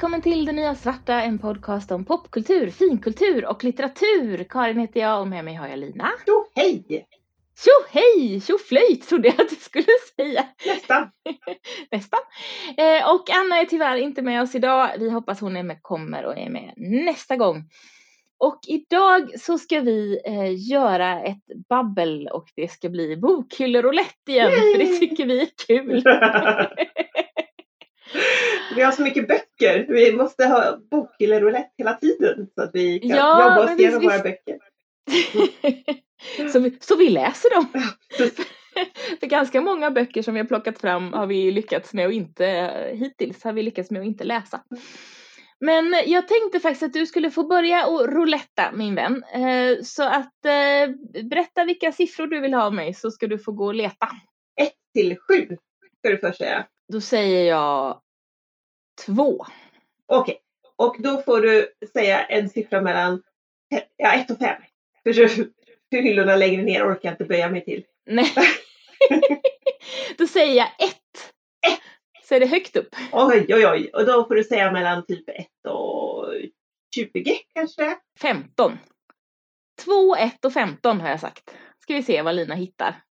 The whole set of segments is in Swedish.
välkommen till Det Nya Svarta, en podcast om popkultur, finkultur och litteratur. Karin heter jag och med mig har jag Lina. Jo, hej! Tjo hej! Tjo flöjt trodde jag att du skulle säga. Nästan. Nästan. Eh, och Anna är tyvärr inte med oss idag. Vi hoppas hon är med, kommer och är med nästa gång. Och idag så ska vi eh, göra ett babbel och det ska bli bokhylleroulette igen Yay! för det tycker vi är kul. vi har så mycket böcker. Vi måste ha bokhylleroulette hela tiden så att vi kan Ja, jobba oss igenom våra böcker. så, vi, så vi läser dem. För ganska många böcker som vi har plockat fram har vi lyckats med att inte, hittills har vi lyckats med att inte läsa. Men jag tänkte faktiskt att du skulle få börja och rouletta min vän. Eh, Så att eh, berätta vilka siffror du vill ha av mig så ska du få gå och leta. Ett till sju ska du först säga. Då säger jag två. Okej, och då får du säga en siffra mellan ja, ett och fem. För hyllorna längre ner orkar jag inte böja mig till. Nej. Då säger jag ett. Så är det högt upp. Oj, oj, oj. Och då får du säga mellan typ ett och 20 kanske. 15. 2, 1 och 15 har jag sagt. Ska vi se vad Lina hittar.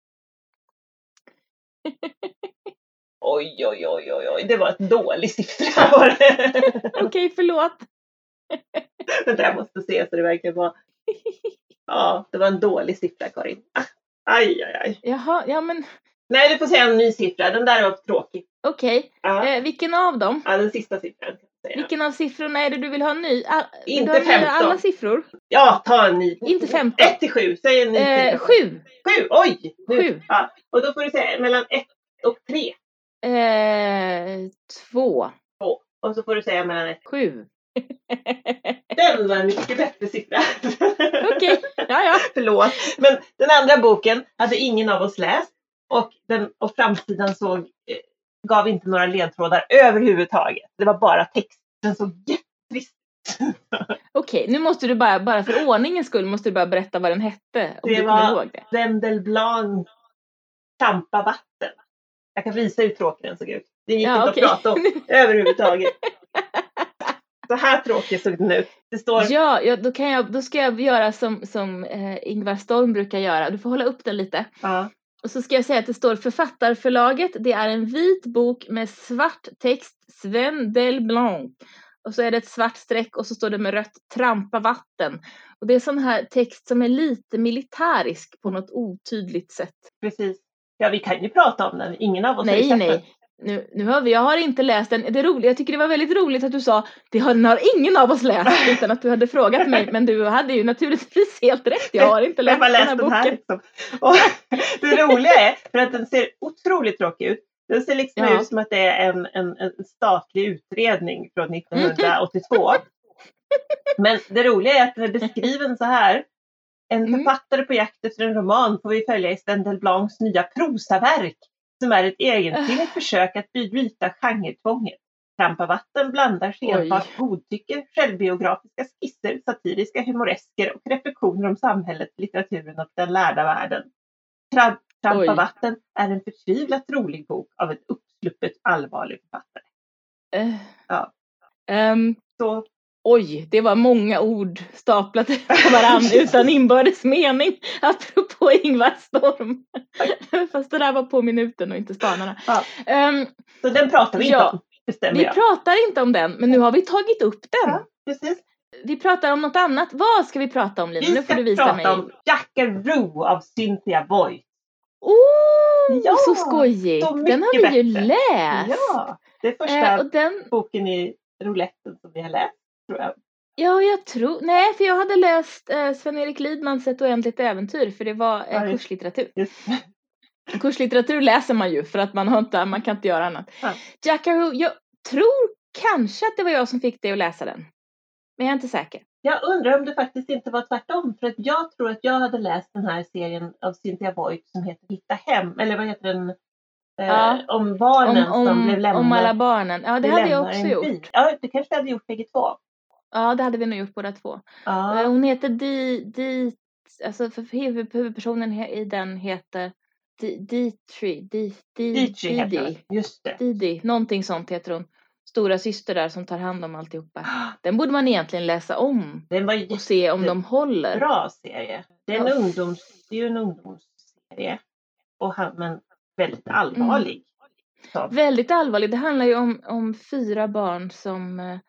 Oj, oj, oj, oj, oj. Det var en dålig siffra. Okej, förlåt. Vänta, jag måste se så det verkligen var. Ja, det var en dålig siffra Karin. Ah, Aj, aj, aj. Jaha, ja men Nej, du får säga en ny siffra. Den där var tråkig. okej. Ja, Eh, vilken av dem? ja den sista siffran. Vilken av siffrorna är det du vill ha ny? All, vill Inte nya 15. alla siffror? Ja, ta en ny. Inte 15. 1 till 7. Säg en ny Eh, siffra. sju. Sju. Oj! Nu. Sju. Ja, och då får du säga mellan 1 och 3. Eh, två. Och så får du säga mellan 1. Sju. Den var en mycket bättre siffra. Okej, ja ja. Förlåt. Men den andra boken hade ingen av oss läst. Och, den, och framsidan såg, eh, gav inte några ledtrådar överhuvudtaget. Det var bara text. Den såg jättetrist Okej, nu måste du bara, bara för ordningens skull måste du bara berätta vad den hette. Om Det du var- ihåg det. Blanc Trampa vatten. Jag kan visa hur tråkig den såg ut. Det gick Ja, inte okej. att prata om överhuvudtaget. Så här tråkig såg den ut. Det står Ja, ja då, kan jag, då ska jag göra som, som eh, Ingvar Storm brukar göra. Du får hålla upp den lite. ja, Och så ska jag säga att det står Författarförlaget. Det är en vit bok med svart text. Sven Delblanc. Och så är det ett svart streck och så står det med rött Trampa vatten. Och det är sån här text som är lite militarisk på något otydligt sätt. precis. Ja, vi kan ju prata om den. Ingen av oss har Nej, sett nej. den. Nu, nu har vi, jag har inte läst den. Det är roligt, jag tycker det var väldigt roligt att du sa det har, den har ingen av oss läst utan att du hade frågat mig. Men du hade ju naturligtvis helt rätt. Jag har inte Jag läst har den bara här läst den här boken. liksom. Och det roliga är, för att den ser otroligt tråkig ut. Den ser liksom Ja. ut som att det är en, en, en statlig utredning från 1982. Men det roliga är att den är beskriven så här. En Mm. författare på jakt efter en roman får vi följa i Sven Delblancs nya prosaverk som är ett egensinnigt försök att bryta genretvånget. Trampa vatten blandar skenbart godtycke, självbiografiska skisser, satiriska humoresker och reflektioner om samhället, litteraturen och den lärda världen. Tra- Trampa Oj. vatten är en förtvivlat rolig bok av en uppsluppet allvarlig författare. Eh, Ja. ehm, Så oj, det var många ord staplade på varandra utan inbördes mening. Apropå Ingvar Storm. Fast det där var på minuten och inte spanarna. Ja. Ehm, Så den pratar vi inte Ja, om, bestämmer vi jag. pratar inte om den, men nu har vi tagit upp den. Ja, precis. Vi pratar om något annat. Vad ska vi prata om Lina? Vi Nu ska får du visa prata mig. om Jackaroo av Cynthia Boyd. Oh, Ja, så skojigt! så den har vi ju mycket läst. Ja, det är första Eh, och den, boken i rouletten som vi har läst, tror jag. ja jag tror, nej för jag hade läst eh, Sven-Erik Lidmans Ett oändligt äventyr för det var eh, Ja, kurslitteratur. Just. Kurslitteratur läser man ju för att man, har inte, man kan inte göra annat. Ja. Jackaroo, jag tror kanske att det var jag som fick dig att läsa den. Men jag är inte säker. Jag undrar om det faktiskt inte var tvärtom. För att jag tror att jag hade läst den här serien av Cynthia Boyd som heter Hitta hem. Eller vad heter den? Eh, Ja. Om barnen Om, som blev om, lämnade. om alla barnen. Ja det hade jag också gjort. Ja, det kanske hade gjort bägge två. Ja det hade vi nog gjort båda två. Eh, Ja, Hon heter Di, Di alltså för huvud- huvudpersonen i den heter Di- Ditri, Di, Di, Dietry heter den. Just det. Didi, någonting sånt heter hon. stora syster där som tar hand om alltihopa. Den borde man egentligen läsa om Den var och se om de håller. jättebra serie. Det är, en Ja. ungdoms, det är en ungdomsserie. Och han, men väldigt allvarlig. Så. Väldigt allvarligt. Det handlar ju om, om fyra barn som...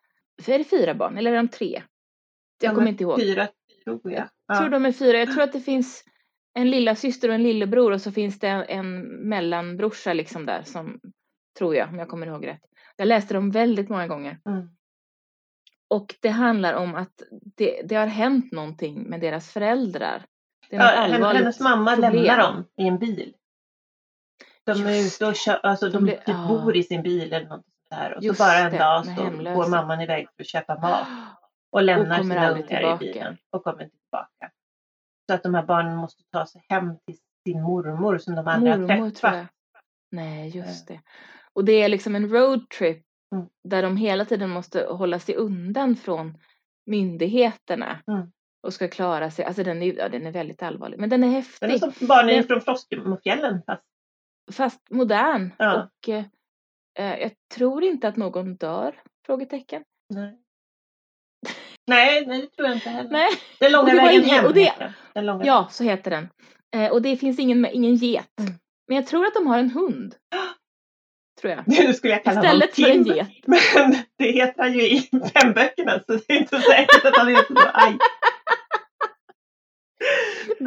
Är det fyra barn eller är de tre? Jag De kommer inte ihåg. Fyra tror jag. Jag tror Ja. de är fyra. Jag tror att det finns en lilla syster och en lillebror och så finns det en, mellanbrorsa liksom där som tror jag, om jag kommer ihåg rätt. Jag läste dem väldigt många gånger. Mm. Och det handlar om att det, det har hänt någonting med deras föräldrar. Det är Ja, hennes mamma problem. lämnar dem i en bil. De är Just ute och kör, alltså de, blir- typ ja. bor i sin bil eller något där. Och Just så bara en det, dag så går mamman iväg för att köpa mat och lämnar kommer sina ungar tillbaka. i bilen och kommer inte tillbaka. Så att de här barnen måste ta sig hem till sin mormor som de aldrig har Mormor tror träffat. Nej, just det. Och det är liksom en roadtrip Mm. där de hela tiden måste hålla sig undan från myndigheterna Mm. och ska klara sig. Alltså den är, ja, den är väldigt allvarlig, men den är Den är häftig, som barnen Men- från Frostmofjällen fast fast modern. Ja. Och eh, eh, jag tror inte att någon dör? Frågetecken. nej. nej, nej det tror jag inte heller. Nej, Den långa vägen hem och det- långa ja, så heter den. Eh, och det finns ingen, ingen get. Mm. Men jag tror att de har en hund. Tror jag. Nu skulle jag kalla honom Istället för en get. men det heter han ju i fem böckerna så det är inte säkert att han heter så. Aj.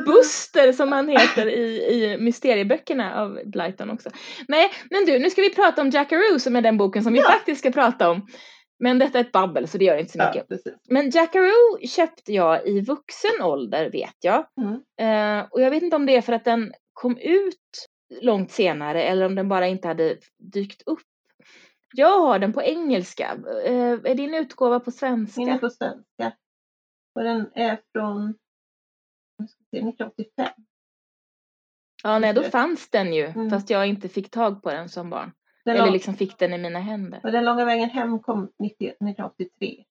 Buster som han heter i, i mysterieböckerna av Blyton också. Nej, men du, nu ska vi prata om Jackaroo som är den boken som vi Ja. faktiskt ska prata om. Men detta är ett babbel så det gör inte så mycket. Ja. Men Jackaroo köpte jag i vuxen ålder vet jag. Mm. Eh, och jag vet inte om det är för att den kom ut långt senare eller om den bara inte hade dykt upp. Jag har den på engelska. Eh, är din utgåva på svenska? Min är på svenska. Och den är från nu ska vi se, 1985. Ja, nej, då fanns den ju, Mm. fast jag inte fick tag på den som barn. Den, Eller lång- liksom fick den i mina händer. och den långa vägen hem kom 90, 1983.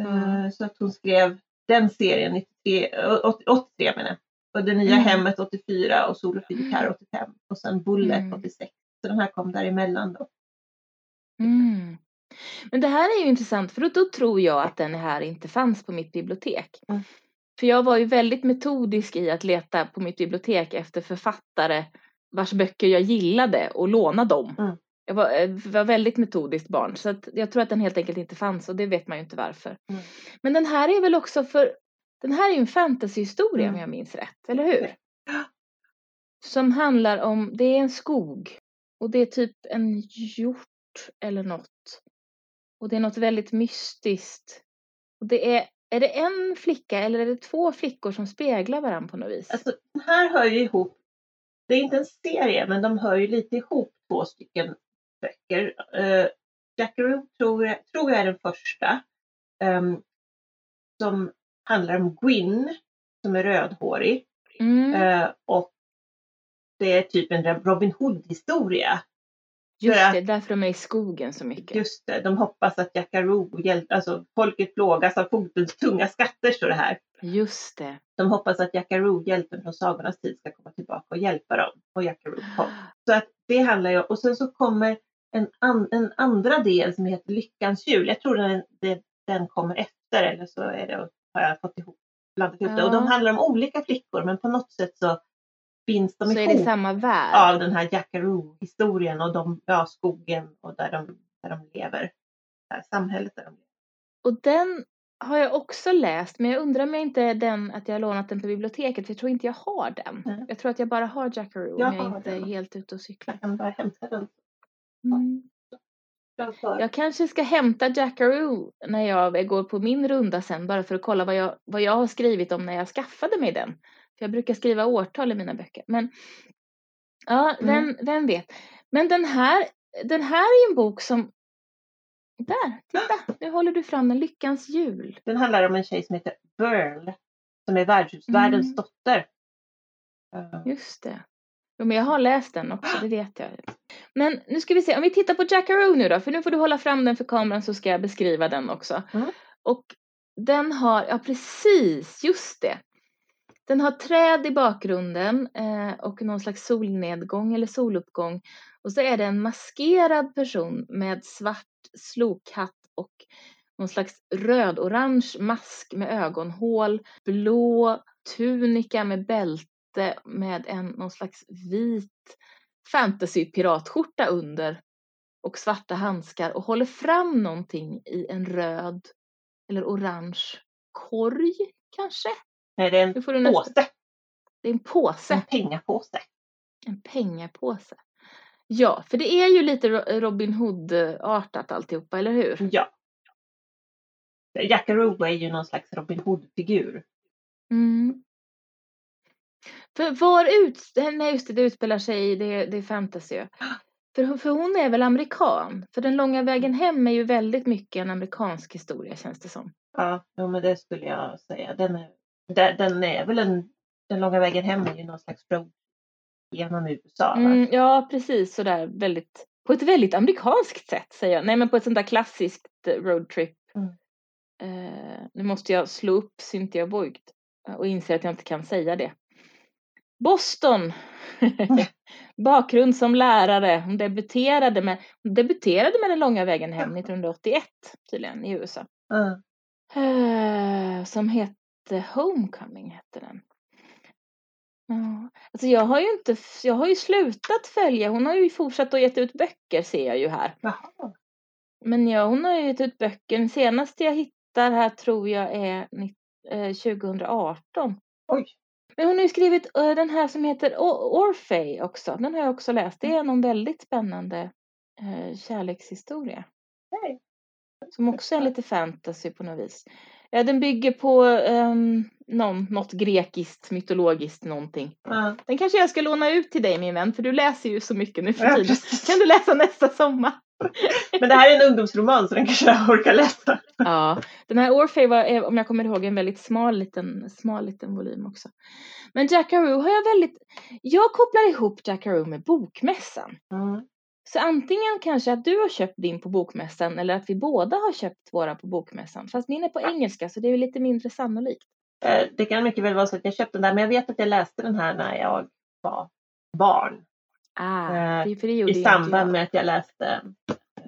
Eh, Mm. Så att hon skrev den serien 93, eh, 80 83 menar. Och det nya Mm. hemmet 84 och Sol och Filipär 85. Och sen Bullet Mm. 86. Så den här kom däremellan då. Mm. Men det här är ju intressant för då, då tror jag att den här inte fanns på mitt bibliotek. För jag var ju väldigt metodisk i att leta på mitt bibliotek efter författare vars böcker jag gillade och låna dem. Mm. Jag var, eh, var väldigt metodiskt barn så att jag tror att den helt enkelt inte fanns och det vet man ju inte varför. Mm. Men den här är väl också för den här är ju en fantasyhistoria Mm. om jag minns rätt, eller hur? Som handlar om, det är en skog och det är typ en hjort eller något. Och det är något väldigt mystiskt. Och det är, är det en flicka eller är det två flickor som speglar varandra på något vis? Alltså, den här hör ju ihop. Det är inte en serie, men de hör ju lite ihop två stycken böcker. Uh, Jackaroo tror jag, tror jag är den första. ehm, som handlar om Gwyn, som är rödhårig. Mm, Eh, och det är typ en Robin Hood-historia. Just för det, därför de är i skogen så mycket. Just det, de hoppas att Jackaroo hjälper, alltså folket plågas av fogdens tunga skatter, står det här. Just det. De hoppas att Jackaroo, hjälten från sagornas tid, ska komma tillbaka och hjälpa dem. Och Jackaroo kom. Så att det handlar ju Och sen så kommer en, an, en andra del som heter Lyckans jul. Jag tror den, den, den kommer efter eller så är det, har jag fått ihop, blandat ihop det. Och de Ja. handlar om olika flickor men på något sätt så binds de Så är det ihop samma värld. av den här Jackaroo-historien och de, ja, skogen och där de, där de lever. Det här samhället där de lever. Och den har jag också läst, men jag undrar om jag inte är den att jag har lånat den på biblioteket, för jag tror inte jag har den. Nej. Jag tror att jag bara har Jackaroo Jag om jag har inte är helt ute och cyklar. Jag kan bara hämta den Mm. Jag kanske ska hämta Jackaroo när jag går på min runda sen, bara för att kolla vad jag, vad jag har skrivit om när jag skaffade mig den. För jag brukar skriva årtal i mina böcker. Men ja, Mm. vem, vet. Men den här, den här är en bok som där, titta, nu håller du fram den, Lyckans jul. Den handlar om en tjej som heter Burl. Som är värdshusvärdens Mm. dotter. Eh, Just det. Jo, men jag har läst den också, det vet jag. Men nu ska vi se, om vi tittar på Jackaroo nu då, för nu får du hålla fram den för kameran så ska jag beskriva den också. Mm. Och den har, ja precis, just det. Den har träd i bakgrunden eh, och någon slags solnedgång eller soluppgång. Och så är det en maskerad person med svart slokhatt och någon slags röd-orange mask med ögonhål, blå tunika med bälte med en någon slags vit fantasy-piratskjorta under och svarta handskar och håller fram någonting i en röd eller orange korg kanske? Nej, det är en Nu får du nästa- påse. Det är en påse. En pengapåse. En pengapåse. Ja, för det är ju lite Ro- Robin Hood-artat alltihopa, eller hur? Ja. Jackaroo är ju någon slags Robin Hood-figur. Mm. För var ut... Nej, just det, det utspelar sig i... Det, det är fantasy. För, för hon är väl amerikan? För Den långa vägen hem är ju väldigt mycket en amerikansk historia, känns det som. Ja, ja men det skulle jag säga. Den är, den, är väl en... Den långa vägen hem är ju någon slags road genom USA. Mm, ja, precis sådär väldigt... På ett väldigt amerikanskt sätt, säger jag. Nej, men på ett sånt där klassiskt roadtrip. Mm. Eh, nu måste jag slå upp Cynthia Voigt och inse att jag inte kan säga det. Boston! Bakgrund som lärare. Hon debuterade med, hon debuterade med Den långa vägen hem 1981 tydligen i USA. Ja. Eh, som hette Homecoming hette den. Ja, alltså jag har ju inte, jag har ju slutat följa, hon har ju fortsatt att gett ut böcker ser jag ju här. Jaha. Men ja, hon har ju gett ut böcker, den senaste jag hittar här tror jag är nitt- eh, 2018. Oj. Men hon har ju skrivit eh, den här som heter O- Orfej också, den har jag också läst. Det är någon väldigt spännande eh, kärlekshistoria. Hej. Som också är lite fantasy på något vis. Ja, den bygger på um, någon, något grekiskt, mytologiskt någonting. Ja. Den kanske jag ska låna ut till dig min vän, för du läser ju så mycket nu för Ja, tiden. precis. Kan du läsa nästa sommar? Men det här är en ungdomsroman så den kanske jag orkar läsa. Ja, den här Orfej var, eh, om jag kommer ihåg, en väldigt smal liten, smal liten volym också. Men Jackaroo har jag väldigt, jag kopplar ihop Jackaroo med Bokmässan. Mm. Så antingen kanske att du har köpt din på Bokmässan eller att vi båda har köpt våra på Bokmässan. Fast min är på engelska så det är lite mindre sannolikt. Eh, Det kan mycket väl vara så att jag köpte den där men jag vet att jag läste den här när jag var barn. Ah, Eh, det, för det gjorde I samband med att jag läste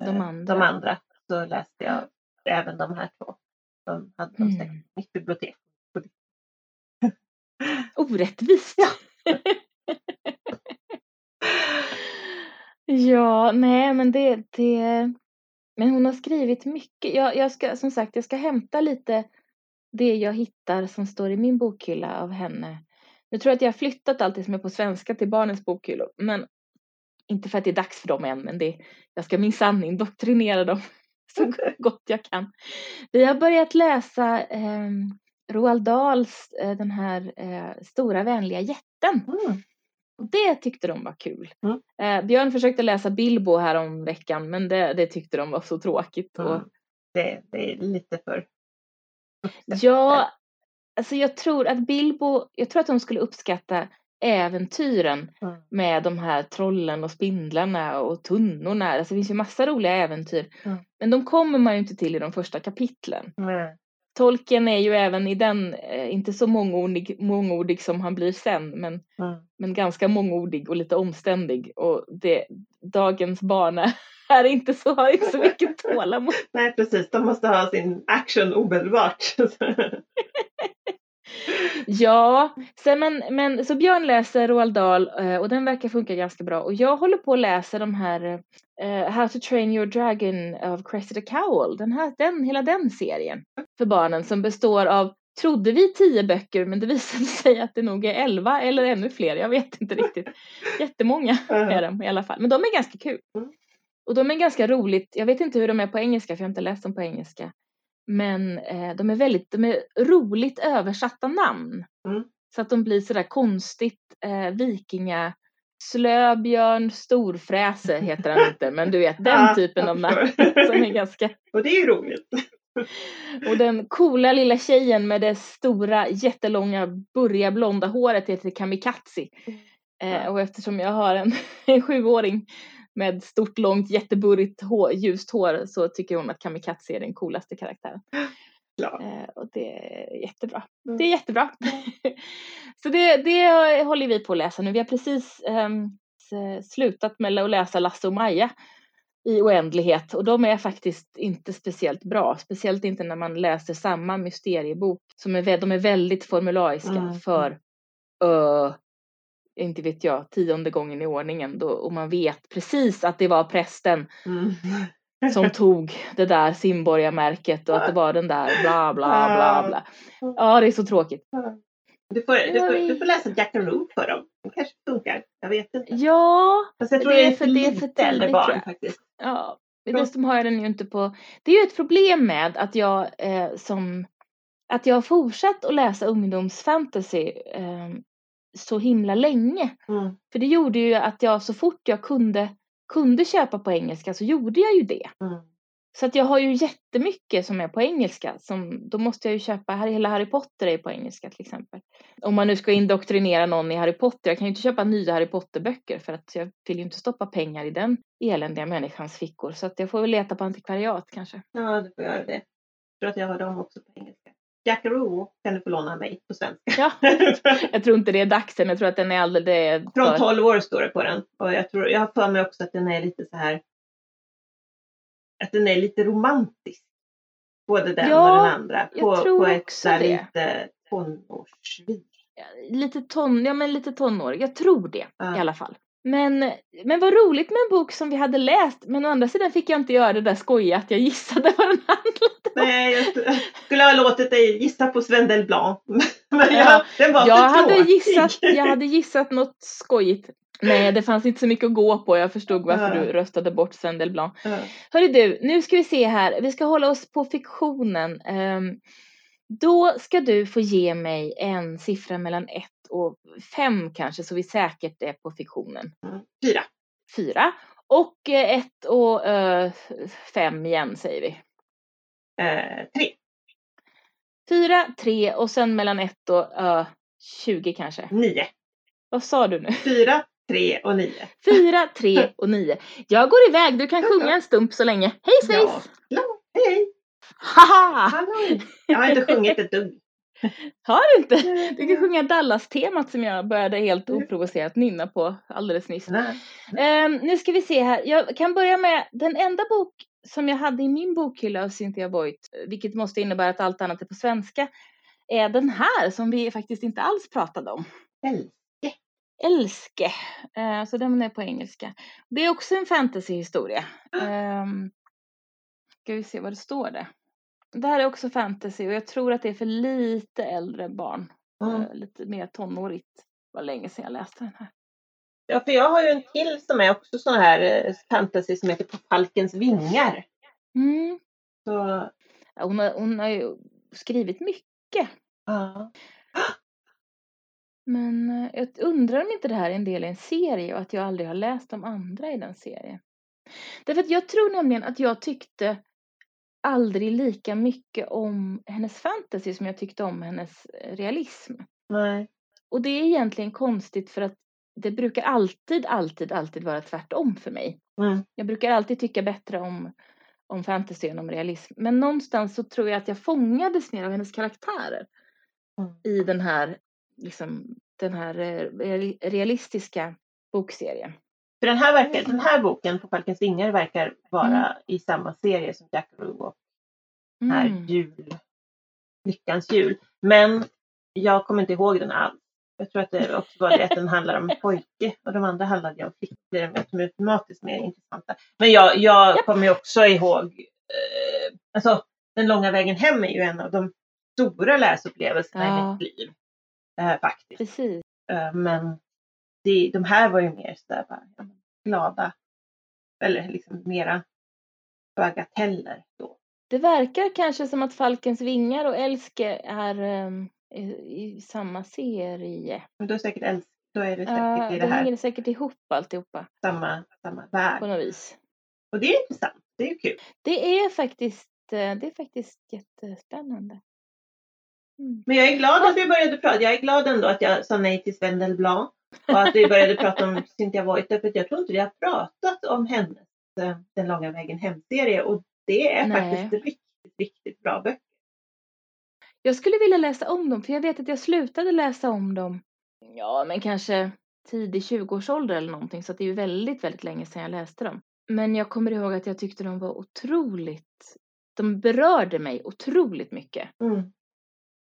eh, De andra. de andra så läste jag även de här två. De hade de Mm. mitt bibliotek. Orättvist. ja, nej men det, det, men hon har skrivit mycket. Jag, jag ska, som sagt, jag ska hämta lite det jag hittar som står i min bokhylla av henne. Nu tror jag att jag har flyttat allt det som är på svenska till barnens bokhyllor, men inte för att det är dags för dem än, men det, jag ska minsann indoktrinera dem så gott jag kan. Vi har börjat läsa eh, Roald Dahls eh, den här eh, Stora vänliga jätten. Mm. Och det tyckte de var kul. Mm. Eh, Björn försökte läsa Bilbo här om veckan men det, det tyckte de var så tråkigt. Och, Mm. Det, det är lite för ja, alltså jag tror att Bilbo, jag tror att de skulle uppskatta äventyren Mm. med de här trollen och spindlarna och tunnorna. Alltså det finns ju massa roliga äventyr. Mm. Men de kommer man ju inte till i de första kapitlen. Tolkien är ju även i den, eh, inte så mångordig, mångordig som han blir sen, men, Mm. men ganska mångordig och lite omständig. Och det, dagens barn är, är inte så, har inte så mycket tålamod. Nej precis, de måste ha sin action omedelbart. Ja, sen men, men så Björn läser Roald Dahl eh, och den verkar funka ganska bra. Och jag håller på att läsa de här eh, How to train your dragon of Cressida Cowell. Den här, den, hela den serien för barnen som består av, trodde vi tio böcker men det visade sig att det nog är elva eller ännu fler. Jag vet inte riktigt. Jättemånga är de i alla fall. Men de är ganska kul. Mm. Och de är ganska roligt. Jag vet inte hur de är på engelska för jag har inte läst dem på engelska. Men eh, de är väldigt, de är roligt översatta namn. Mm. Så att de blir sådär konstigt eh, vikinga Slöbjörn Storfräse heter han inte, men du vet den Ja, typen av namn som är ganska Och det är ju roligt. och den coola lilla tjejen med det stora jättelånga burriga blonda håret heter Kamikaze. Eh, och eftersom jag har en, en sjuåring med stort långt jätteburrigt hår, ljust hår så tycker hon att Kamikaze är den coolaste karaktären. Klart. Eh, och det är jättebra. Mm. Det är jättebra. så det, det håller vi på att läsa nu. Vi har precis eh, slutat med att läsa Lasse och Maja i oändlighet och de är faktiskt inte speciellt bra, speciellt inte när man läser samma mysteriebok som är, de är väldigt formulariska Mm. för uh, inte vet jag, tionde gången i ordningen då, och man vet precis att det var prästen Mm. som tog det där simborgarmärket och att det var den där bla bla bla bla. Ja, det är så tråkigt. Du får, du, får, du får läsa Jackaroo för dem. Det kanske funkar. Jag vet inte. Ja, Fast jag tror Det är för- det är för tidigt, äldre tror barn jag. faktiskt. ja. Dessutom har jag den ju inte på. Det är ju ett problem med att jag eh, som att jag har fortsatt att läsa ungdomsfantasy eh, så himla länge. Mm. För det gjorde ju att jag så fort jag kunde kunde köpa på engelska så gjorde jag ju det. Mm. Så att jag har ju jättemycket som är på engelska. Som, då måste jag ju köpa, här, hela Harry Potter är på engelska till exempel. Om man nu ska indoktrinera någon i Harry Potter. Jag kan ju inte köpa nya Harry Potter-böcker för att jag vill ju inte stoppa pengar i den eländiga människans fickor. Så att jag får väl leta på antikvariat kanske. Ja, du får göra det. Jag tror att jag har dem också på engelska. Jackaroo kan du få låna mig på svenska. Ja, jag tror inte det är dags än. Jag tror att den är alldeles... är Från för- 12 år står det på den. Och jag, tror, jag har för mig också att den är lite så här. Att den är lite romantisk. Både den Ja, och den andra. jag På, tror på ett också så här det. lite tonårsvis. lite ton, ja men lite tonår. Jag tror det Ja. i alla fall. Men, men vad roligt med en bok som vi hade läst. Men å andra sidan fick jag inte göra det där skojiga att jag gissade vad den handlade om. Nej, jag skulle ha låtit dig gissa på Sven Delblanc. Men Ja, jag, den var Jag för hade, tråkig. gissat, jag hade gissat något skojigt. Nej, det fanns inte så mycket att gå på. Jag förstod varför Ja. du röstade bort Sven Delblanc. Ja. Hörru du, nu ska vi se här. Vi ska hålla oss på fiktionen. Ehm, då ska du få ge mig en siffra mellan ett och fem kanske, så vi säkert är på fiktionen. Mm. Fyra. Fyra. Och eh, ett och eh, fem igen säger vi. Eh, tre. Fyra, tre och sen mellan ett och 20 kanske. Nio. Vad sa du nu? Fyra, tre och nio. Fyra, tre och nio. Jag går iväg, du kan sjunga en stump så länge. Hej Ja, svejs! klart. Hej! Haha! Hallå! Jag har inte sjungit ett dugg. Har du inte? Du kan sjunga Dallas-temat som jag började helt oprovocerat nynna på alldeles nyss. Nej. Ehm, nu ska vi se här. Jag kan börja med den enda bok som jag hade i min bokhylla av Cynthia Voigt, vilket måste innebära att allt annat är på svenska, är den här som vi faktiskt inte alls pratade om. Älskar. Älske. Eh, så den är på engelska. Det är också en fantasyhistoria. Um, ska vi se vad det står det. Det här är också fantasy och jag tror att det är för lite äldre barn. Mm. Lite mer tonårigt. Det var länge sedan jag läste den här. Ja, för jag har ju en till som är också sån här eh, fantasy som heter På falkens vingar. Mm. Så, Ja, Hon, har, hon har ju skrivit mycket. ja. Men eh, jag undrar om inte det här är en del i en serie och att jag aldrig har läst de andra i den serien. Därför att jag tror nämligen att jag tyckte aldrig lika mycket om hennes fantasy som jag tyckte om hennes eh, realism. Nej. Och det är egentligen konstigt för att det brukar alltid, alltid, alltid vara tvärtom för mig. Mm. Jag brukar alltid tycka bättre om, om fantasy än om realism. Men någonstans så tror jag att jag fångades mer av hennes karaktärer Mm. i den här, liksom, den här eh, real- realistiska bokserien. För den här, verkar, den här boken På falkens vingar verkar vara Mm. i samma serie som Jackaroo och den här Mm. jul. Lyckans jul. Men jag kommer inte ihåg den alls. Jag tror att det också var det att den handlar om en pojke och de andra handlade om flickor. De är automatiskt mer intressanta. Men jag, jag Japp. kommer ju också ihåg, eh, alltså Den långa vägen hem är ju en av de stora läsupplevelserna Ja. i mitt liv. Eh, faktiskt. Precis. Eh, men det, de här var ju mer sådär bara, glada. Eller liksom mera bagateller då. Det verkar kanske som att Falkens vingar och Älske är ehm, i, samma serie. Men då är, säkert då är det säkert Ja, i det det här hänger säkert ihop alltihopa samma, samma värld. på något vis. Och det är intressant. Det är kul. Det är faktiskt, eh, det är faktiskt jättespännande. Mm. Men jag är glad att vi började prata. Jag är glad ändå att jag sa nej till Sven Delblanc. Och att vi började prata om Cynthia Voigt. För jag tror inte vi har pratat om hennes eh, Den långa vägen hem-serie. Och det är Nej. faktiskt riktigt, riktigt bra böcker. Jag skulle vilja läsa om dem, för jag vet att jag slutade läsa om dem. Ja, men kanske tidig 20-årsålder eller någonting så det är ju väldigt, väldigt länge sedan jag läste dem. Men jag kommer ihåg att jag tyckte de var otroligt, de berörde mig otroligt mycket. Mm.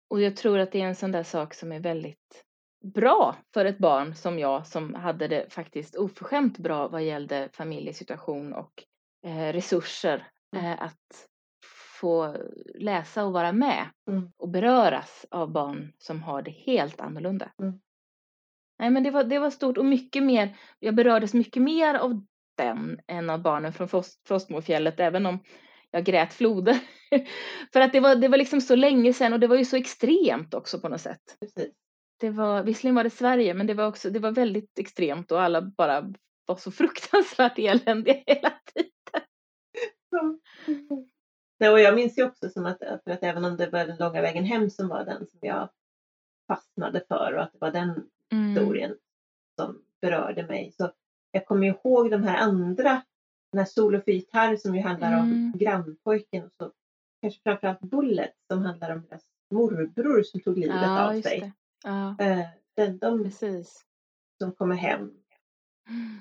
Och jag tror att det är en sån där sak som är väldigt bra för ett barn som jag som hade det faktiskt oförskämt bra vad gällde familjesituation och eh, resurser. Eh, att få läsa och vara med Mm. och beröras av barn som har det helt annorlunda. Mm. Nej men det var, det var stort och mycket mer, jag berördes mycket mer av den än av barnen från Frost, Frostmofjället även om jag grät floder. För att det var, det var liksom så länge sedan och det var ju så extremt också på något sätt. Precis. Det var, visserligen var det Sverige men det var också, det var väldigt extremt och alla bara var så fruktansvärt eländiga hela tiden. Och jag minns ju också som att, för att även om det var den långa vägen hem som var den som jag fastnade för och att det var den Mm. historien som berörde mig. Så jag kommer ihåg de här andra, den här Solo för gitarr som ju handlar om Mm. grannpojken och så kanske framförallt Bullet som handlar om deras morbror som tog livet Ja, av sig. det. Ja, Eh, Den, de precis. som kommer hem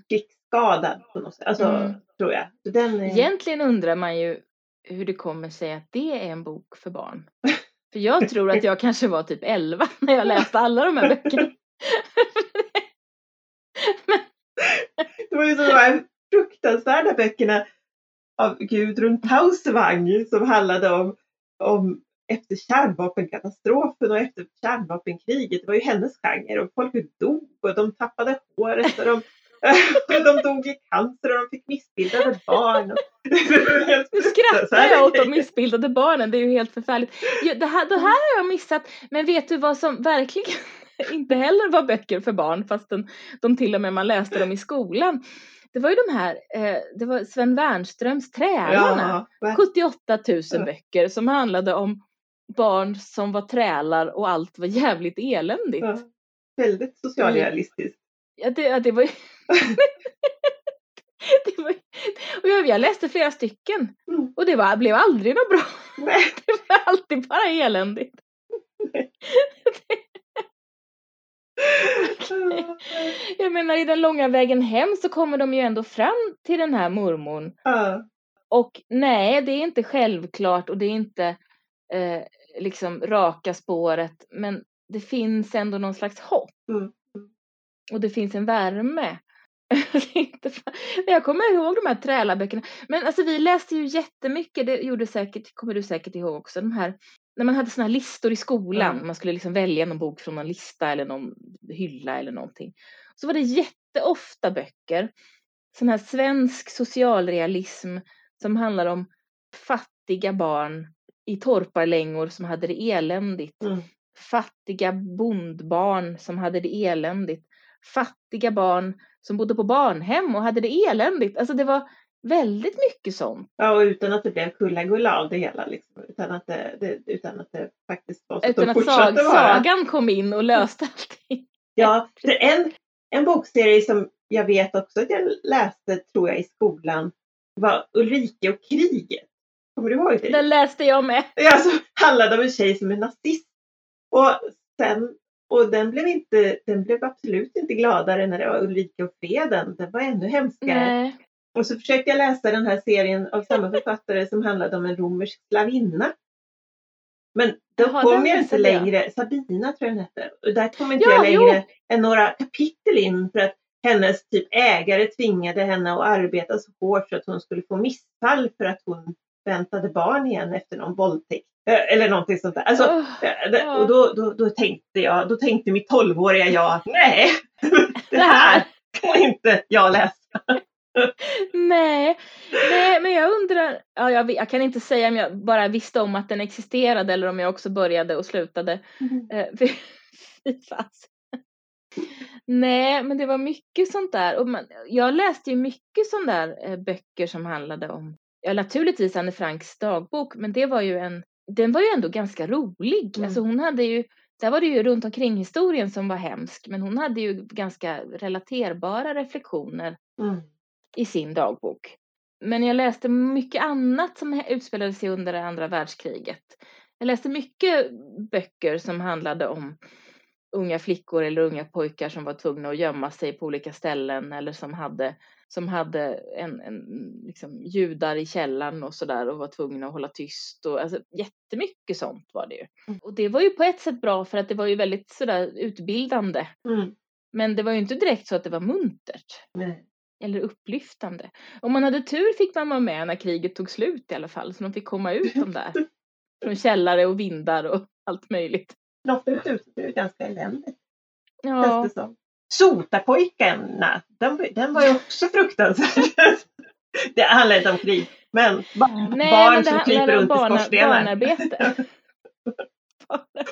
krigsskadad på något sätt, alltså, Mm. tror jag. Så den är, Egentligen undrar man ju hur det kommer sig att det är en bok för barn. För jag tror att jag kanske var typ 11 när jag läste alla de här böckerna. Det var ju så de här fruktansvärda böckerna av Gudrun Tausvang som handlade om, om efter kärnvapenkatastrofen och efter kärnvapenkriget. Det var ju hennes genre och folk dog och de tappade håret och de, de dog i cancer och de fick missbildade barn. Nu skrattar jag åt de missbildade barnen, det är ju helt förfärligt. Det, här, det här har jag missat, men vet du vad som verkligen inte heller var böcker för barn fastän de till och med man läste dem i skolan. Det var ju de här, eh, det var Sven Wernströms Trälarna. Ja, va? 78 000 Ja. böcker som handlade om barn som var trälar och allt var jävligt eländigt. ja. Väldigt socialrealistiskt. Ja, det, ja, det var. det var, och jag, jag läste flera stycken Mm. och det var, blev aldrig något bra. Nej. Det var alltid bara eländigt. Jag menar i den långa vägen hem så kommer de ju ändå fram till den här mormon. Ja. Och nej, det är inte självklart och det är inte eh, liksom raka spåret. Men det finns ändå någon slags hopp. Mm. Och det finns en värme. Men jag kommer ihåg de här trälarböckerna. Men alltså vi läste ju jättemycket, det gjorde säkert, kommer du säkert ihåg också, de här när man hade såna här listor i skolan, Mm. man skulle liksom välja någon bok från någon lista eller någon hylla eller någonting. Så var det jätteofta böcker, sån här svensk socialrealism som handlar om fattiga barn i torparlängor som hade det eländigt. Mm. Fattiga bondbarn som hade det eländigt. Fattiga barn som bodde på barnhem och hade det eländigt. Alltså det var väldigt mycket sånt. Ja, och utan att det blev kulla av det hela. Liksom. Utan, att det, det, utan att det faktiskt var så Utan att fortsatte sag, vara. sagan kom in och löste allting. Ja, för en, en bokserie som jag vet också att jag läste, tror jag, i skolan var Ulrike och kriget. Kommer du ihåg det? Den läste jag med. Ja, Alltså, handlade om en tjej som är nazist. Och, sen, och den, blev inte, den blev absolut inte gladare när det var Ulrika och freden. Den var ännu hemskare. Nej. Och så försökte jag läsa den här serien av samma författare som handlade om en romersk slavinna. Men då Jaha, kom jag inte missade jag. längre, Sabina tror jag den hette, och där kom inte Ja, jag längre jo. än några kapitel in för att hennes typ ägare tvingade henne att arbeta så hårt så att hon skulle få missfall för att hon väntade barn igen efter någon våldtäkt. Eh, Eller någonting sånt där. Alltså, eh. Och då, då, då tänkte jag, då tänkte mitt tolvåriga jag att nej, det här. kan inte jag läsa. Nej, nej, men jag undrar, ja, jag, jag kan inte säga om jag bara visste om att den existerade eller om jag också började och slutade. Eh, fy. Nej, men det var mycket sånt där. Och man, jag läste ju mycket sånt där böcker som handlade om, ja naturligtvis Anne Franks dagbok, men det var ju en, den var ju ändå ganska rolig. Mm. Alltså hon hade ju, där var det ju runt omkring historien som var hemsk, men hon hade ju ganska relaterbara reflektioner Mm. i sin dagbok. Men jag läste mycket annat som utspelade sig under det andra världskriget. Jag läste mycket böcker som handlade om unga flickor eller unga pojkar som var tvungna att gömma sig på olika ställen eller som hade som hade en, en liksom, judar i källaren och sådär och var tvungna att hålla tyst och alltså jättemycket sånt var det ju. Mm. Och det var ju på ett sätt bra för att det var ju väldigt sådär utbildande. Mm. Men det var ju inte direkt så att det var muntert Nej. eller upplyftande. Om man hade tur fick man vara med när kriget tog slut i alla fall så de fick komma ut de där. Från källare och vindar och allt möjligt. Ofta ut ut är det ganska eländigt. Ja, det som. Sotapojkarna, den, den var ju också fruktansvärd. det handlar inte om krig, men ba- Nej, barn men som handlar kryper runt barna- i skorstenar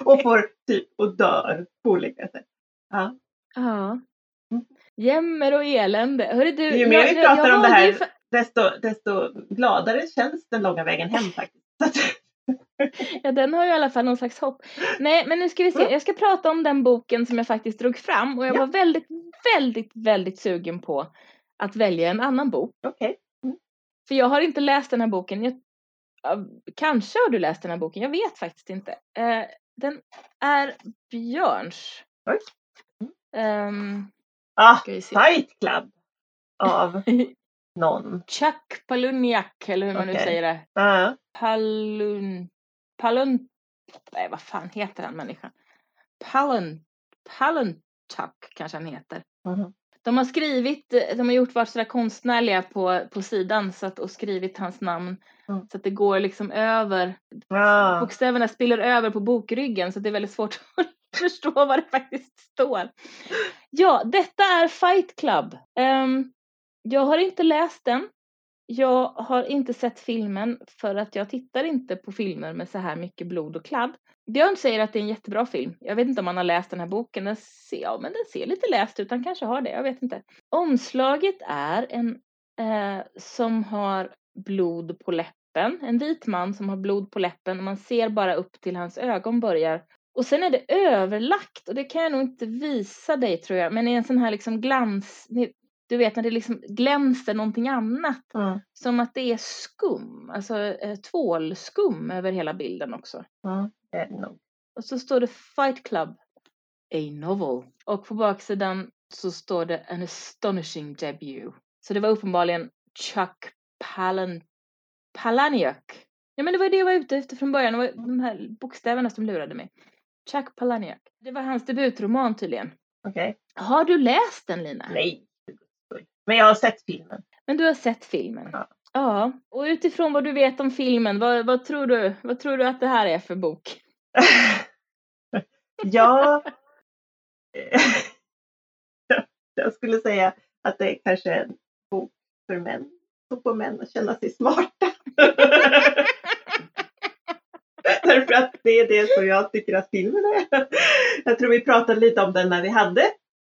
och får typ och dör på olika sätt. Ja. Ja. Mm. Jämmer och elände. Hörru du, Ju mer vi pratar om det här- fa- Desto, desto gladare känns den långa vägen hem faktiskt. Ja, den har ju i alla fall någon slags hopp. Nej, men nu ska vi se. Jag ska prata om den boken som jag faktiskt drog fram och jag Ja. var väldigt, väldigt, väldigt sugen på att välja en annan bok. Okej. För jag har inte läst den här boken. Jag, ja, kanske har du läst den här boken, jag vet faktiskt inte. Eh, den är Björns. Oj. Ah, ska vi se. Fight Club av någon. Chuck Palahniuk, eller hur man nu Okej. säger det. Ja. Palun... Palun... Nej, vad fan heter den människan? Palun... Paluntuck kanske han heter. Mhm. De har skrivit, de har gjort sådär konstnärliga på, på sidan så att, och skrivit hans namn Mm. så att det går liksom över, Ja. bokstäverna spiller över på bokryggen så det är väldigt svårt att förstå vad det faktiskt står. Ja, detta är Fight Club. Ehm, jag har inte läst den. Jag har inte sett filmen för att jag tittar inte på filmer med så här mycket blod och kladd. Björn säger att det är en jättebra film. Jag vet inte om han har läst den här boken. Den ser, ja, men den ser lite läst ut. Han kanske har det. Jag vet inte. Omslaget är en eh, som har blod på läppen. En vit man som har blod på läppen man ser bara upp till hans ögon börjar. Och sen är det överlagt och det kan jag nog inte visa dig tror jag. Men i en sån här liksom glans. Du vet när det liksom glänser någonting annat. Mm. Som att det är skum, alltså eh, tvålskum över hela bilden också. Mm. Nog. Och så står det Fight Club, a novel. Och på baksidan så står det an astonishing debut. Så det var uppenbarligen Chuck Palin, Palahniuk. Ja men det var det jag var ute efter från början, det var de här bokstäverna som lurade mig. Chuck Palahniuk. Det var hans debutroman tydligen. Okej. Har du läst den Lina? Nej. Men jag har sett filmen. Men du har sett filmen? Ja. Ja, och utifrån vad du vet om filmen, vad, vad, tror du, vad tror du att det här är för bok? ja. jag skulle säga att det är kanske en bok för män. Som får män att känna sig smarta. Därför att det är det som jag tycker att filmen är. Jag tror vi pratade lite om den när vi hade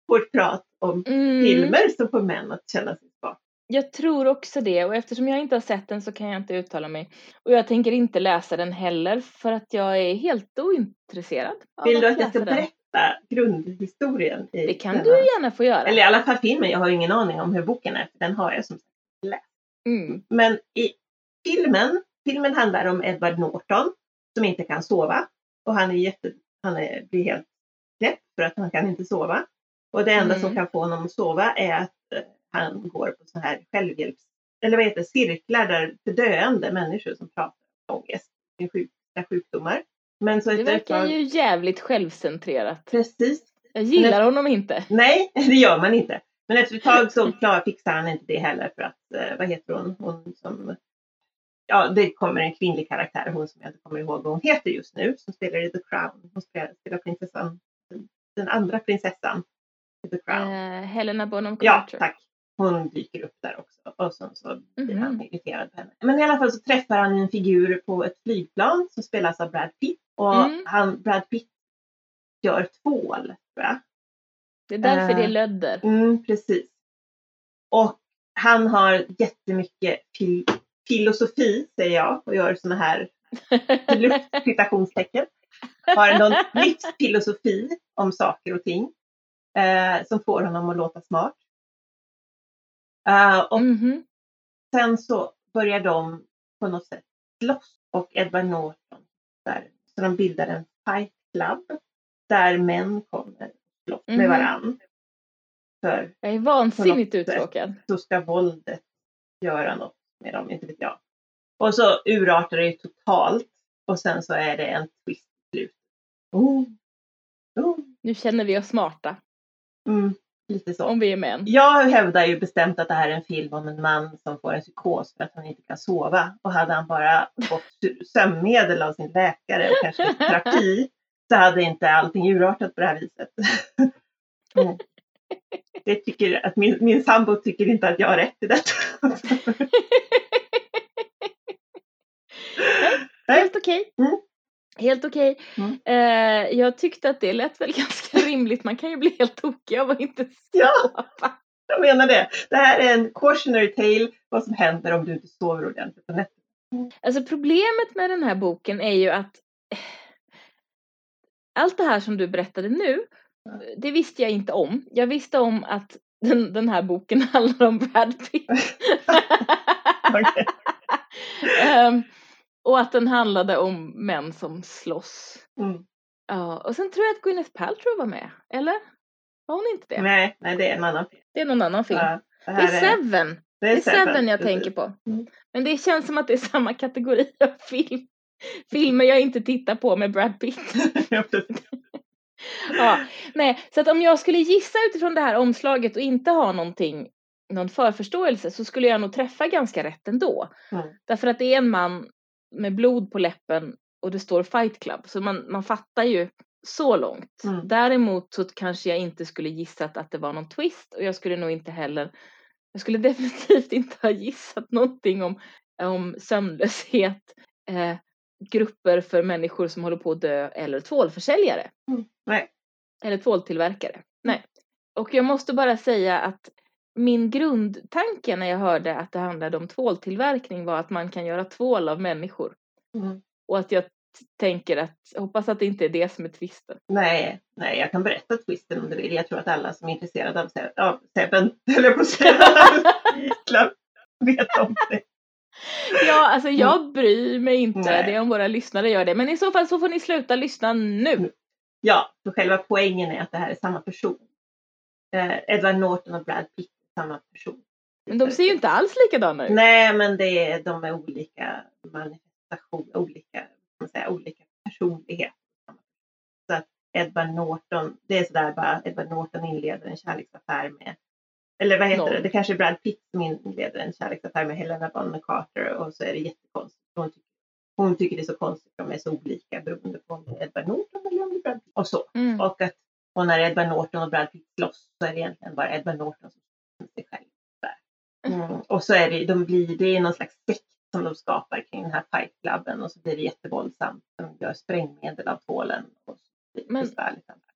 vårt prat om Mm, filmer som får män att känna sig smarta. Jag tror också det och eftersom jag inte har sett den så kan jag inte uttala mig. Och jag tänker inte läsa den heller för att jag är helt ointresserad Vill du att jag ska den. berätta grundhistorien? I Det kan denna? du gärna få göra. Eller i alla fall filmen. Jag har ingen aning om hur boken är. För den har jag som sagt Mm. Men i filmen, filmen handlar om Edward Norton som inte kan sova. Och han är jätte, han är, blir helt knäpp för att han kan inte sova. Och det enda Mm. som kan få honom att sova är att eh, han går på så här självhjälps, eller vad heter det, cirklar där för döende människor som pratar om ångest, sina sjukdomar. Men så Det efter verkar tag, ju jävligt självcentrerat. precis, Jag gillar honom inte. Nej, det gör man inte. Men efter ett tag så fixar han inte det heller för att, eh, vad heter hon, hon som, ja det kommer en kvinnlig karaktär, hon som jag inte kommer ihåg vad hon heter just nu, som spelar i The Crown. Hon spelar, spelar prinsessan, den andra prinsessan The Crown. Eh, Helena Bonham ja, Carter. tack. Hon dyker upp där också och så, så blir Mhm. han irriterad på henne. Men i alla fall så träffar han en figur på ett flygplan som spelas av Brad Pitt. Och Mm. han, Brad Pitt gör tvål, tror jag. Det är därför Eh, det är lödder. Mm, precis. Och han har jättemycket fil filosofi, säger jag, och gör såna här luft- citationstecken. Har någon livsfilosofi om saker och ting eh, som får honom att låta smart. Eh, och Mhm. sen så börjar de på något sätt slåss och Edward Norton där. Så de bildar en fight club där män kommer slåss med Mhm. varann. För Jag är vansinnigt uttråkad. så ska våldet göra något med dem, inte vet jag. Och så urartar det totalt och sen så är det en twist i slutet. Oh. Oh. Nu känner vi oss smarta. Mm, lite så. Om vi är män. Jag hävdar ju bestämt att det här är en film om en man som får en psykos för att han inte kan sova. Och hade han bara fått sömnmedel av sin läkare och kanske terapi så hade inte allting urartat på det här viset. Mm. Det tycker att min, min sambo tycker inte att jag har rätt i detta. Nej. Helt okej. Mm. Helt okej. Mm. Eh, jag tyckte att det lät väl ganska rimligt. Man kan ju bli helt tokig av att inte Ja. sova. Jag menar det. Det här är en cautionary tale vad som händer om du inte sover ordentligt på nätterna. Alltså problemet med den här boken är ju att eh, allt det här som du berättade nu, det visste jag inte om. Jag visste om att den, den här boken handlar om Brad Pitt. Okej. Och att den handlade om män som slåss. Mm. Ja, och sen tror jag att Gwyneth Paltrow var med, eller? Var hon inte det? Nej, nej, det är en annan film. Det är någon annan film. Ja, det här är Seven. det Det är Seven jag precis. tänker på. Mm. Men det känns som att det är samma kategori av film. Filmer jag inte tittar på med Brad Pitt. Ja, nej, så att om jag skulle gissa utifrån det här omslaget och inte ha någonting, någon förförståelse så skulle jag nog träffa ganska rätt ändå. Mm. Därför att det är en man med blod på läppen och det står Fight Club så man, man fattar ju så långt. Mm. Däremot så kanske jag inte skulle gissat att det var någon twist och jag skulle nog inte heller jag skulle definitivt inte ha gissat någonting om, om sömnlöshet, eh, grupper för människor som håller på att dö eller tvålförsäljare. Mm. Nej. Eller tvåltillverkare. Nej. Och jag måste bara säga att min grundtanke när jag hörde att det handlade om tvåltillverkning var att man kan göra tvål av människor. Mm. Och att jag tänker att, hoppas att det inte är det som är twisten. Nej, nej, jag kan berätta twisten om du vill. Jag tror att alla som är intresserade av, Se- av höll jag på Island, vet om det. Ja, alltså jag bryr mig inte. Nej. Det är om våra lyssnare gör det. Men i så fall så får ni sluta lyssna nu. Ja, för själva poängen är att det här är samma person. Eh, Edward Norton och Brad Pitt samma person. Men de ser ju inte alls likadana ut. Nej, men det är, de är olika manifestationer, olika, man säga, olika personligheter. Så att Edward Norton, det är sådär bara, Edward Norton inleder en kärleksaffär med, eller vad heter Noll. det, det kanske är Brad Pitt som inleder en kärleksaffär med Helena Bonham Carter och så är det jättekonstigt. Hon tycker, hon tycker det är så konstigt, de är så olika beroende på om det är Edward Norton eller om det är Brad Pitt. Och så. Mm. Och, att, och när Edward Norton och Brad Pitt slåss så är det egentligen bara Edward Norton som sig själv. Mm. Och så är det, de blir, det är någon slags sekt som de skapar kring den här Fight Cluben och så blir det jättevåldsamt. De gör sprängmedel av tvålen. Och Men-.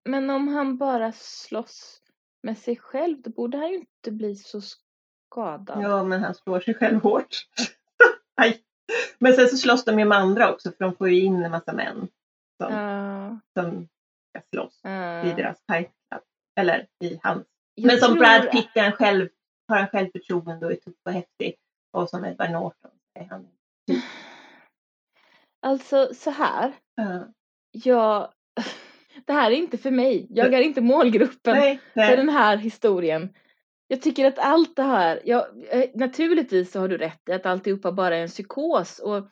Men om han bara slåss med sig själv då borde han ju inte bli så skadad. Ja, men han slår sig själv hårt. Aj. Men sen så slåss de ju med andra också för de får ju in en massa män som, Ja, som ska slåss ja. i deras Fight Club. Eller i hans Men som Brad Pitt är han själv, har han självförtroende och är tuff och häftig. Och som Edward Norton är han. Alltså så här. Uh, Jag... Det här är inte för mig. Jag är inte målgruppen nej, för nej. den här historien. Jag tycker att allt det här, ja, eh, naturligtvis så har du rätt i att alltihopa bara är en psykos och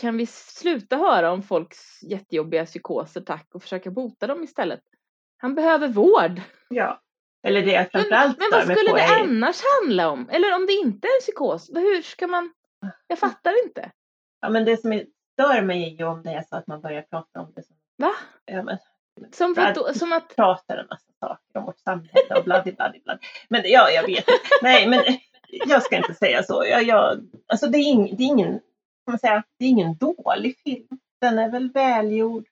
kan vi sluta höra om folks jättejobbiga psykoser tack och försöka bota dem istället? Han behöver vård. Ja. Eller det jag Men, framförallt men stör vad skulle det är... annars handla om? Eller om det inte är en psykos, hur ska man? Jag fattar inte. Ja, men det som är, stör mig är ju om det är så att man börjar prata om det som... Va? Ja, men, Som, Brad vadå, som att, pratar en massa saker om vårt samhälle och bladi. Men ja, jag vet. Nej, men jag ska inte säga så. Jag, jag, alltså det är, ing, det är ingen, man säga, det är ingen dålig film. Den är väl välgjord.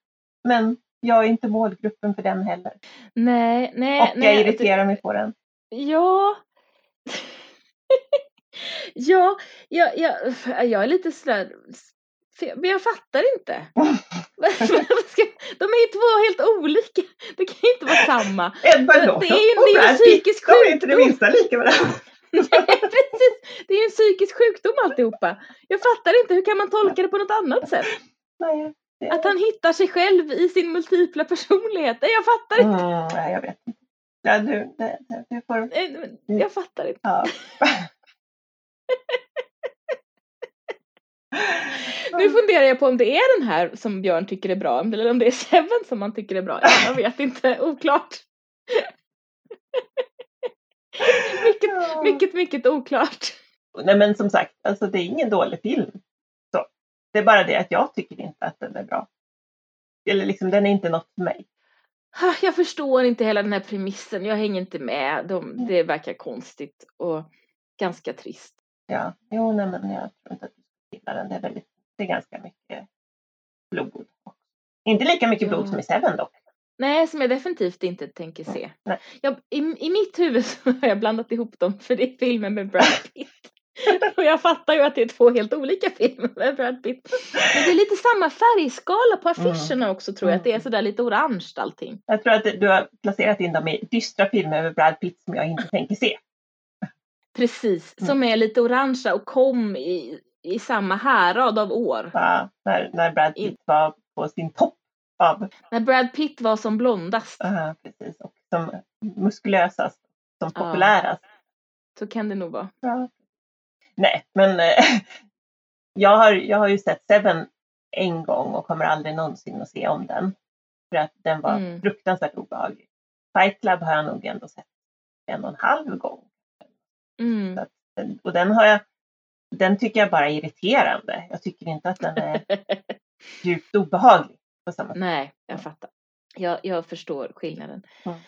Men jag är inte målgruppen för den heller. nej, nej, Och nej. jag irriterar mig på den. Ja. ja, jag, jag, jag är lite sådär, men jag fattar inte. De är ju två helt olika. Det kan ju inte vara samma. Det- Norton det är ju- det är Pitt, psykisk de är inte det sjukdom. minsta lika varandra. Nej, precis. Det är ju en psykisk sjukdom alltihopa. Jag fattar inte, hur kan man tolka det på något annat sätt? Nej, det- Att han hittar sig själv i sin multipla personlighet. Nej, jag fattar inte. Mm, nej, jag vet inte. Ja, du, det, det, det får... Jag fattar inte. Ja. Nu funderar jag på om det är den här som Björn tycker är bra eller om det är Seven som han tycker är bra. Jag vet inte, oklart. mycket, mycket, mycket oklart. Nej men som sagt, alltså det är ingen dålig film. Det är bara det att jag tycker inte att den är bra. Eller liksom, den är inte något för mig. Ah, Jag förstår inte hela den här premissen. Jag hänger inte med. De, det verkar konstigt och ganska trist. Ja, jo nej men jag tror inte att du ska gilla den. Det är, väldigt, det är ganska mycket blod. Inte lika mycket blod Ja. som i Seven dock. Nej, som jag definitivt inte tänker se. Nej. Jag, i, I mitt huvud så har jag blandat ihop dem för det är filmer med Brad Pitt. och jag fattar ju att det är två helt olika filmer med Brad Pitt. Men det är lite samma färgskala på affischerna också tror jag. Att det är sådär lite orange allting. Jag tror att du har placerat in dem i dystra filmer med Brad Pitt som jag inte tänker se. Precis, Mm. som är lite orangea och kom i, i samma härad av år. Ja, när, när Brad Pitt var på sin topp av, När Brad Pitt var som blondast. ja, precis, och som muskulösast, som Ja. populärast. Så kan det nog vara. Ja. Nej, men eh, jag, har, jag har ju sett Seven en gång och kommer aldrig någonsin att se om den. För att den var Mm. fruktansvärt obehaglig. Fight Club har jag nog ändå sett en och en halv gång. Mm. Att och den har jag, den tycker jag bara är irriterande. Jag tycker inte att den är djupt obehaglig på samma sätt. Nej, jag fattar. Jag, jag förstår skillnaden. Mm.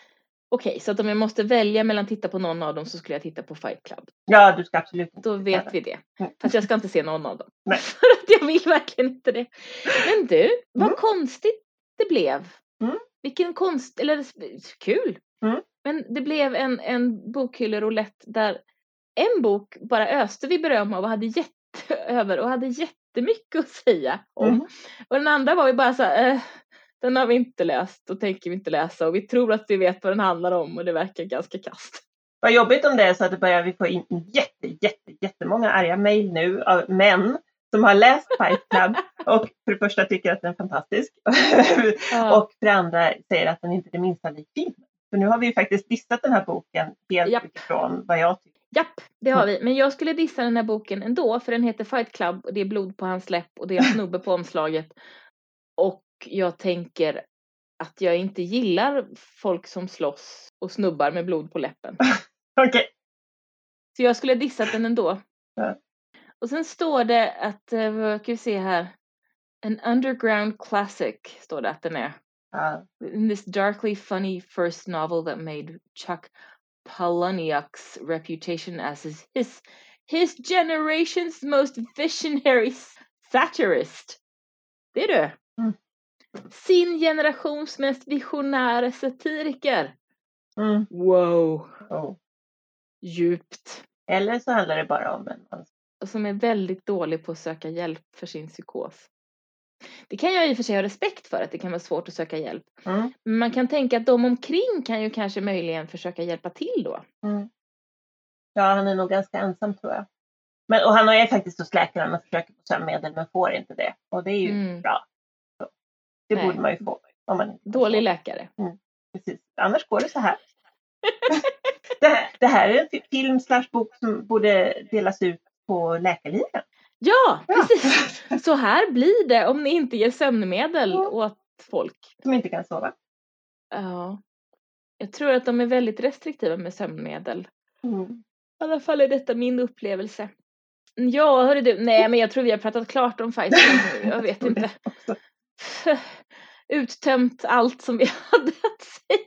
Okej, så att om jag måste välja mellan att titta på någon av dem så skulle jag titta på Fight Club. Ja, du ska absolut inte Då vet vi det. Mm. Fast jag ska inte se någon av dem. Nej. För att jag vill verkligen inte det. Men du, vad Mm. konstigt det blev. Mm. Vilken konst, eller kul. Mm. Men det blev en, en bokhylleroulette där en bok bara öste vi beröm av och hade jätte över och hade jättemycket att säga om. Mm. Och den andra var vi bara så här, eh, den har vi inte läst och tänker vi inte läsa och vi tror att vi vet vad den handlar om och det verkar ganska kast. Vad jobbigt om det är så att det börjar vi få in jätte, jätte, jättemånga arga mejl nu av män som har läst Fight Club och för det första tycker att den är fantastisk Ja. och för det andra säger att den inte är det minsta lik filmen. För nu har vi ju faktiskt dissat den här boken helt Japp. utifrån vad jag tycker. Japp, det har vi. Men jag skulle dissa den här boken ändå för den heter Fight Club och det är blod på hans läpp och det är en snubbe på omslaget. Och jag tänker att jag inte gillar folk som slåss och snubbar med blod på läppen. Okej, Så jag skulle dissat den ändå. Ja. Och sen står det att, eh, kan vi se här? An underground classic står det att den är. ja, In this darkly funny first novel that made Chuck Palahniuk's reputation as his, his, his generation's most visionary satirist. Det är du. Mm. Sin generations mest visionära satiriker. mm, Wow. oh. Djupt. Eller så handlar det bara om en man. Som är väldigt dålig på att söka hjälp för sin psykos. Det kan jag i och för sig ha respekt för, att det kan vara svårt att söka hjälp. Mm, Men man kan tänka att de omkring kan ju kanske möjligen försöka hjälpa till då. mm. Ja, han är nog ganska ensam tror jag. Men, och han är faktiskt hos läkaren och försöker få sömnmedel men får inte det. Och det är ju Mm. bra. Det Nej. borde man ju få. Om man inte Dålig läkare. Precis. Annars går det så här. det, här det här är en fi- film slash bok som borde delas ut på läkarligan. Ja, Ja. precis! Så här blir det om ni inte ger sömnmedel Ja. åt folk. Som inte kan sova. Ja. Jag tror att de är väldigt restriktiva med sömnmedel. Mm. I alla fall är detta min upplevelse. Ja, hörru du. Nej, men jag tror vi har pratat klart om Club nu. Jag vet inte. Uttömt allt som vi hade att säga.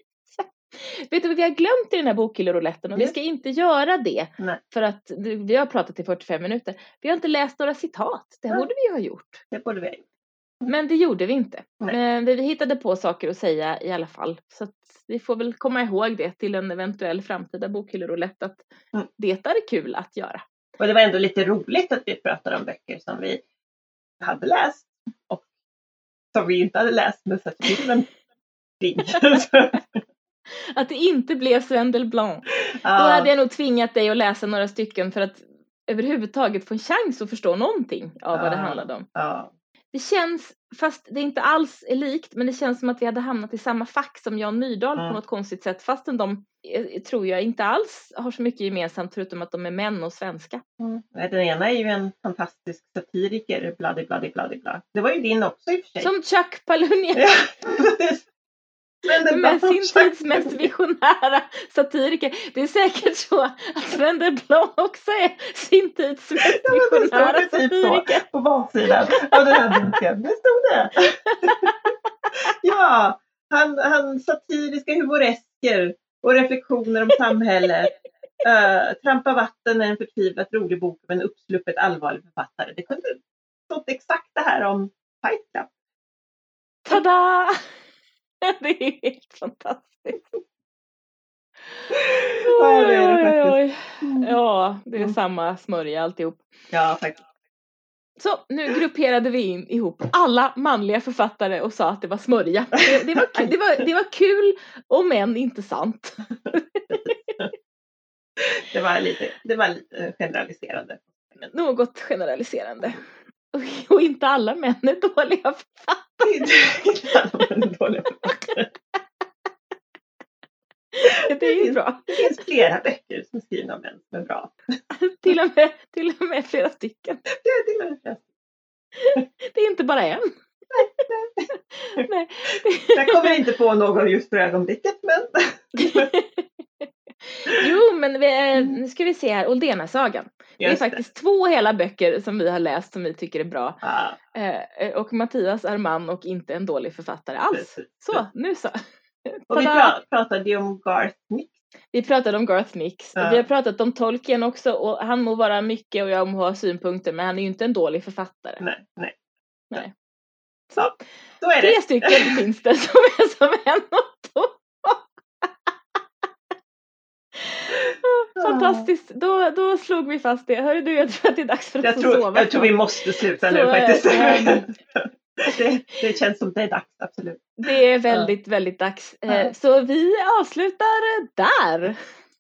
Vet du vad vi har glömt i den här bokhyllerouletten och vi Nej. ska inte göra det. Nej. För att vi har pratat i 45 minuter. Vi har inte läst några citat. Det Nej. borde vi ha gjort. Det borde vi ha gjort. Men det gjorde vi inte. Nej. Men vi hittade på saker att säga i alla fall. Så vi får väl komma ihåg det till en eventuell framtida bokhylleroulette att Mm. det är kul att göra. Och det var ändå lite roligt att vi pratade om böcker som vi hade läst och som vi inte hade läst men sett filmen kring. Att det inte blev Sven Delblanc. Då ja, hade jag nog tvingat dig att läsa några stycken för att överhuvudtaget få en chans att förstå någonting av vad det Ja. handlade om. ja. Det känns, fast det inte alls är likt, men det känns som att vi hade hamnat i samma fack som Jan Myrdal Mm. på något konstigt sätt, fastän de eh, tror jag inte alls har så mycket gemensamt förutom att de är män och svenska. Mm. Den ena är ju en fantastisk satiriker, bladi bladi bladi bla. Det var ju din också i och för sig. Som Chuck Palahniuk. Men sin tids mest visionära satiriker. Det är säkert så att Sven Delblanc också är sin tids mest Ja, det stod visionära det typ så satiriker. på baksidan av den här boken. Det stod det. ja, han, han satiriska humoresker och reflektioner om samhället. Uh, Trampa vatten är en förtvivlat rolig bok av en uppsluppet allvarlig författare. Det kunde stått exakt det här om Fight Club. Tada! Det är helt fantastiskt. Ja, det är det Oj, oj, faktiskt. oj. Ja, det är Mm. samma smörja alltihop. Ja, faktiskt. Så nu grupperade vi in ihop alla manliga författare och sa att det var smörja. Det, det, var, kul, det, var, det var kul om än inte sant. Det var lite, det var lite generaliserande. Något generaliserande. Och, och inte alla män är dåliga författare. Det är ju bra. Det finns flera böcker som är skrivna av män som är bra. Till och med, till och med flera stycken. Det är till och med flest. Det är inte bara en. Nej. Jag kommer inte på någon just för ögonblicket men Jo, men vi, eh, nu ska vi se här, Oldena-sagan. Det är faktiskt två hela böcker som vi har läst som vi tycker är bra. Ja, Eh, och Mattias är man och inte en dålig författare alls. precis. Så, nu så. Och vi pratade ju om Garth Nix. Vi pratade om Garth Nix. Ja. Vi har pratat om Tolkien också och han må vara mycket och jag må ha synpunkter men han är ju inte en dålig författare. Nej, nej. Så, Ja, Då är tre det. stycken finns det som är som en och två. Fantastiskt, då, då slog vi fast det. Hörru du, jag tror att det är dags för att Jag tror, sova. jag tror vi måste sluta nu faktiskt. eh, det, det känns som det är dags, absolut. Det är väldigt, väldigt dags. Eh, Ja. Så vi avslutar där.